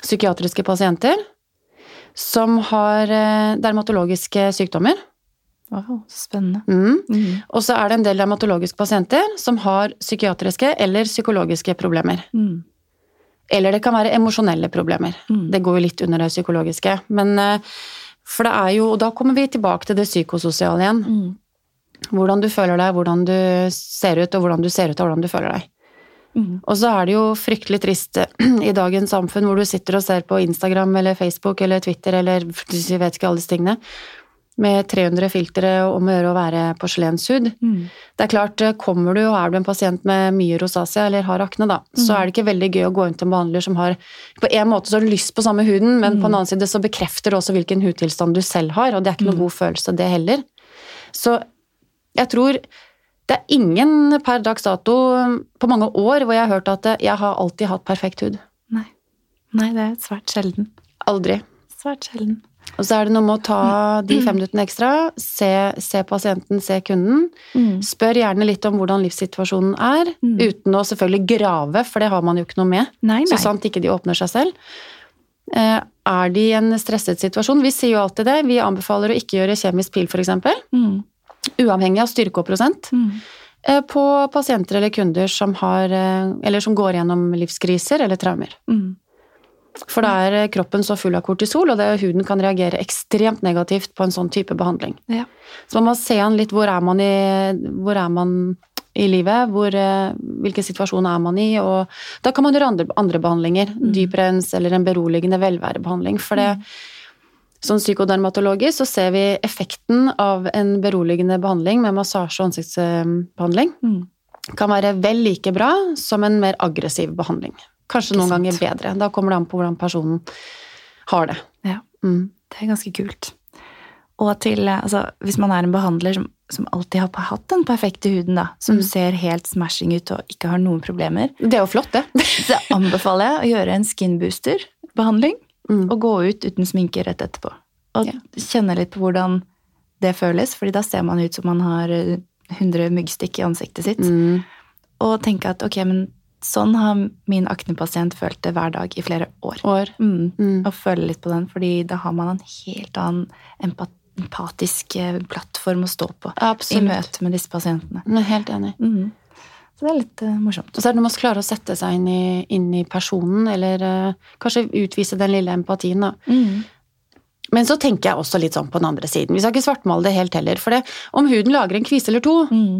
S2: psykiatriske pasienter som har eh, dermatologiske sykdommer.
S1: Wow, spennende.
S2: Mm.
S1: Mm.
S2: Og så er det en del dermatologiske pasienter som har psykiatriske eller psykologiske problemer.
S1: Mm.
S2: Eller det kan være emosjonelle problemer.
S1: Mm.
S2: Det går jo litt under det psykologiske. Men eh, for det er jo Og da kommer vi tilbake til det psykososiale igjen.
S1: Mm.
S2: Hvordan du føler deg, hvordan du ser ut, og hvordan du ser ut av hvordan du føler deg.
S1: Mm.
S2: Og så er det jo fryktelig trist eh, i dagens samfunn hvor du sitter og ser på Instagram eller Facebook eller Twitter eller du vet ikke alle disse tingene, med 300 filtre om å gjøre å være porselenshud.
S1: Mm.
S2: Det er klart, eh, kommer du og er du en pasient med mye rosacea eller har akne, da, så er det ikke veldig gøy å gå inn til en behandler som har På en måte så har du lyst på samme huden, men på en annen side så bekrefter det også hvilken hudtilstand du selv har, og det er ikke noen god følelse, det heller. Så jeg tror det er ingen per dags dato på mange år hvor jeg har hørt at jeg har alltid hatt perfekt hud.
S1: Nei. Nei, det er svært sjelden.
S2: Aldri.
S1: Svært sjelden.
S2: Og så er det noe med å ta de fem minuttene ekstra, se, se pasienten, se kunden.
S1: Mm.
S2: Spør gjerne litt om hvordan livssituasjonen er,
S1: Mm.
S2: uten å selvfølgelig grave, for det har man jo ikke noe med.
S1: Nei, nei.
S2: Så sant ikke de åpner seg selv. Eh, Er de i en stresset situasjon? Vi sier jo alltid det. Vi anbefaler å ikke gjøre kjemisk pil, f.eks.
S1: Mm.
S2: Uavhengig av styrke og prosent.
S1: Mm.
S2: eh, På pasienter eller kunder som, har, eh, eller som går gjennom livskriser eller traumer.
S1: Mm.
S2: For da er eh, kroppen så full av kortisol, og det, huden kan reagere ekstremt negativt på en sånn type behandling.
S1: Ja.
S2: Så man må se an litt hvor er man i, hvor er man i livet, hvor, hvilken situasjon er man i, og da kan man gjøre andre, andre behandlinger. Dyprens eller en beroligende velværebehandling. For det, sånn psykodermatologisk så ser vi effekten av en beroligende behandling med massasje og ansiktsbehandling
S1: Mm.
S2: kan være vel like bra som en mer aggressiv behandling. Kanskje noen ganger bedre. Da kommer det an på hvordan personen har det.
S1: ja.
S2: Mm.
S1: Det er ganske kult. Og til, eh, altså, hvis man er en behandler som, som alltid har hatt den perfekte huden, da, som
S2: Mm.
S1: ser helt smashing ut og ikke har noen problemer,
S2: Det er jo flott, det.
S1: så anbefaler jeg å gjøre en skinbooster-behandling
S2: Mm.
S1: og gå ut uten sminke rett etterpå. Og
S2: Ja.
S1: kjenne litt på hvordan det føles, fordi da ser man ut som man har eh, 100 myggstikk i ansiktet sitt.
S2: Mm.
S1: Og tenke at ok, men sånn har min aknepasient følt det hver dag i flere år.
S2: År.
S1: Mm.
S2: Mm.
S1: Og føle litt på den, fordi da har man en helt annen empat empatisk eh, plattform å stå på i møte med disse pasientene.
S2: Jeg er helt enig.
S1: Mhm. Så det er litt uh, morsomt.
S2: Og så er det med å klare å sette seg inn i, inn i personen, eller uh, kanskje utvise den lille empatien, da.
S1: Mm.
S2: Men så tenker jeg også litt sånn på den andre siden. Vi skal ikke svartmale det helt heller. For det, om huden lager en kvise eller to,
S1: mm.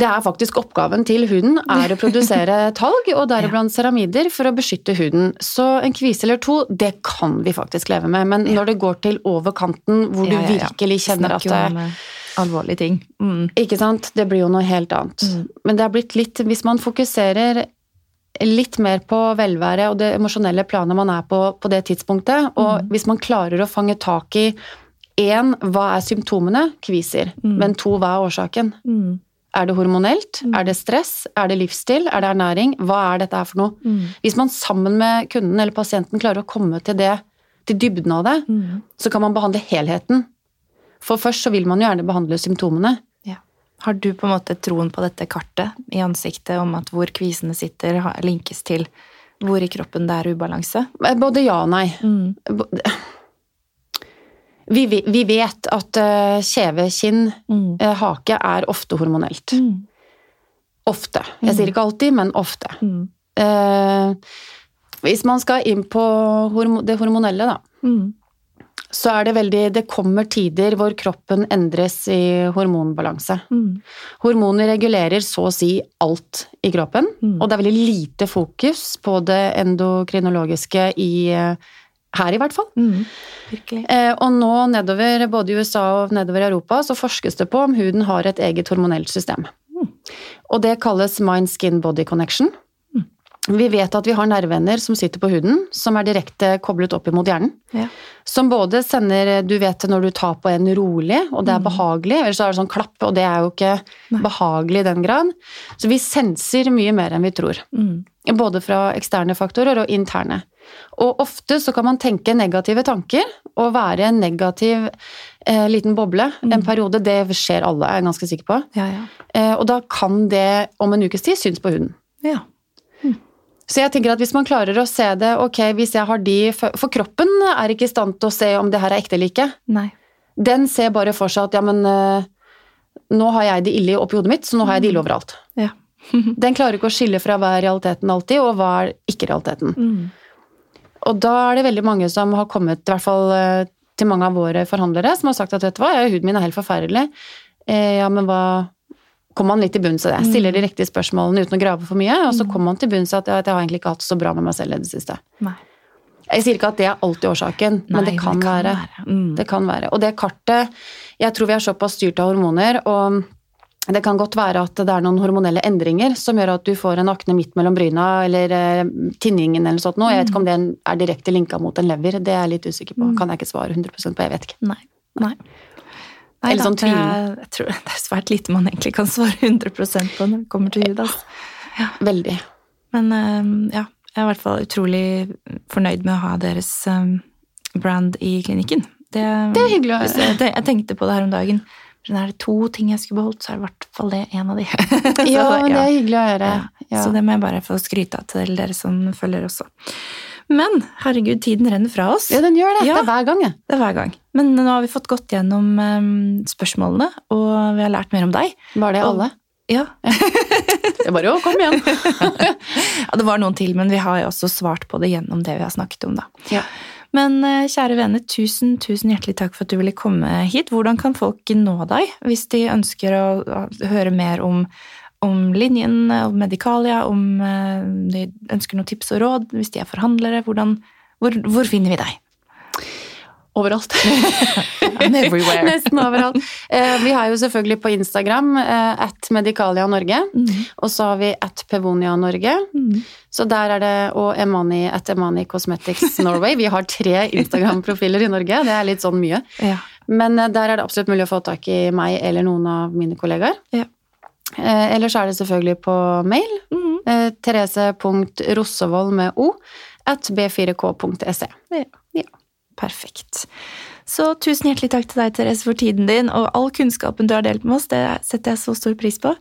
S2: det er faktisk oppgaven til huden er å produsere talg, og deriblant ceramider, for å beskytte huden. Så en kvise eller to, det kan vi faktisk leve med. Men når det går til over kanten, hvor du
S1: ja, ja.
S2: virkelig kjenner
S1: Snakker at eh, alvorlige ting. Mm.
S2: Ikke sant? Det blir jo noe helt annet.
S1: Mm.
S2: Men det er blitt litt Hvis man fokuserer litt mer på velvære og det emosjonelle planet man er på på det tidspunktet, og
S1: Mm.
S2: hvis man klarer å fange tak i én, hva er symptomene? Kviser.
S1: Mm.
S2: Men to, hva er årsaken?
S1: Mhm.
S2: Er det hormonelt?
S1: Mm.
S2: Er det stress? Er det livsstil? Er det ernæring? Hva er dette her for noe?
S1: Mm.
S2: Hvis man sammen med kunden eller pasienten klarer å komme til det, til dybden av det,
S1: mm.
S2: så kan man behandle helheten. For først så vil man jo gjerne behandle symptomene.
S1: Ja. Har du på en måte troen på dette kartet i ansiktet om at hvor kvisene sitter, linkes til hvor i kroppen det er ubalanse?
S2: Eh, Både ja og nei.
S1: Mm.
S2: Vi, vi vet at eh, kjeve, kinn,
S1: Mm.
S2: eh, hake er ofte hormonelt.
S1: Mm.
S2: Ofte. Jeg sier ikke alltid, men ofte.
S1: Mm.
S2: Eh, hvis man skal inn på det hormonelle, da,
S1: Mm.
S2: Så er det veldig Det kommer tider hvor kroppen endres i hormonbalanse.
S1: Mm.
S2: Hormoner regulerer så å si alt i kroppen,
S1: Mm.
S2: og det er veldig lite fokus på det endokrinologiske i eh, her, i hvert fall.
S1: Mm.
S2: Eh, og nå nedover, både i USA og nedover i Europa, så forskes det på om huden har et eget hormonelt system.
S1: Mm.
S2: Og det kalles mind-skin-body connection.
S1: Mm.
S2: Vi vet at vi har nerveender som sitter på huden, som er direkte koblet opp imot hjernen.
S1: Ja.
S2: Som både sender Du vet når du tar på en rolig, og det er
S1: Mm.
S2: behagelig, eller så er det sånn klapp, og det er jo ikke
S1: Nei.
S2: behagelig i den grad. Så vi senser mye mer enn vi tror.
S1: Mm.
S2: Både fra eksterne faktorer og interne. Og ofte så kan man tenke negative tanker og være en negativ eh, liten boble
S1: Mm.
S2: en periode. Det skjer alle, er jeg ganske sikker på.
S1: Ja, ja.
S2: Eh, og da kan det om en ukes tid synes på huden.
S1: Ja.
S2: Så jeg tenker at hvis man klarer å se det, ok, hvis jeg har de For kroppen er ikke i stand til å se om det her er ekte eller ikke.
S1: Nei.
S2: Den ser bare for seg at ja, men eh, nå har jeg det ille oppi hodet mitt, så nå har jeg det ille overalt.
S1: Ja.
S2: Den klarer ikke å skille fra hva er realiteten alltid, og hva er ikke realiteten.
S1: Mm.
S2: Og da er det veldig mange som har kommet, i hvert fall eh, til mange av våre forhandlere, som har sagt at vet du hva, huden min er helt forferdelig. Eh, ja, men hva Kommer man litt til bunns i det? Stiller de riktige spørsmålene uten å grave for mye, og så kommer man til bunns i at at jeg har egentlig ikke hatt det så bra med meg selv i det siste.
S1: Nei.
S2: Jeg sier ikke at det er alltid årsaken, men det kan, være.
S1: Mm.
S2: Det kan være. Og det kartet Jeg tror vi er såpass styrt av hormoner, og det kan godt være at det er noen hormonelle endringer som gjør at du får en akne midt mellom bryna eller eh, tinningen eller sånt noe. Jeg vet ikke om det er direkte linka mot en lever, det er jeg litt usikker på. Kan jeg ikke svare 100% på, jeg vet ikke.
S1: Nei. Nei. Nei
S2: Eller sånn tvilende.
S1: Jeg tror det er svært lite man egentlig kan svare 100% på når det kommer til hud. Altså.
S2: Veldig.
S1: Men eh, ja, jeg er i hvert fall utrolig fornøyd med å ha deres eh, brand i klinikken. Det,
S2: Det er hyggelig å høre.
S1: jeg, tenkte på det her om dagen. Men er det to ting jeg skulle beholdt, så er det i hvert fall det en av de. Så
S2: Ja, men det er hyggelig å høre. Ja.
S1: Så det må jeg bare få skryte av til dere som følger også. Men herregud, tiden renner fra oss.
S2: Ja, den gjør det.
S1: Ja.
S2: Det er hver gang.
S1: Det er hver gang. Men nå har vi fått gått gjennom eh, spørsmålene, og vi har lært mer om deg.
S2: Var det
S1: Og-
S2: alle?
S1: Ja.
S2: Det bare å komme igjen.
S1: ja, det var noen til, men vi har jo også svart på det gjennom det vi har snakket om, da.
S2: Ja.
S1: Men eh, kjære venner, tusen, tusen hjertelig takk for at du ville komme hit. Hvordan kan folk nå deg hvis de ønsker å, å høre mer om, om linjen, om Medikalia, om eh, de ønsker noen tips og råd, hvis de er forhandlere? Hvordan, hvor, hvor finner vi deg?
S2: Overalt.
S1: Everywhere.
S2: Nesten overalt. Eh, Vi har jo selvfølgelig på Instagram eh, at Medicalia Norge,
S1: Mm.
S2: og så har vi at Pevonia Norge.
S1: Mm.
S2: Så der er det, og Emani at Emani Cosmetics Norway. Vi har tre Instagram-profiler i Norge, det er litt sånn mye.
S1: Ja.
S2: Men eh, der er det absolutt mulig å få tak i meg eller noen av mine kollegaer.
S1: Ja.
S2: Eh, Ellers er det selvfølgelig på mail.
S1: Mm.
S2: Eh, Therese.rossevold med o at b4k.se. Ja.
S1: Perfekt. Så tusen hjertelig takk til deg, Therese, for tiden din og all kunnskapen du har delt med oss. Det setter jeg så stor pris på.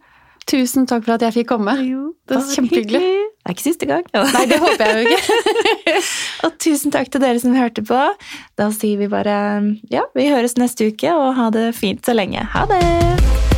S2: Tusen takk for at jeg fikk komme. det var kjempehyggelig.
S1: Det er ikke siste gang.
S2: Nei, det håper jeg jo ikke.
S1: og tusen takk til dere som hørte på. Da sier vi bare ja, vi høres neste uke, og ha det fint så lenge. Ha det!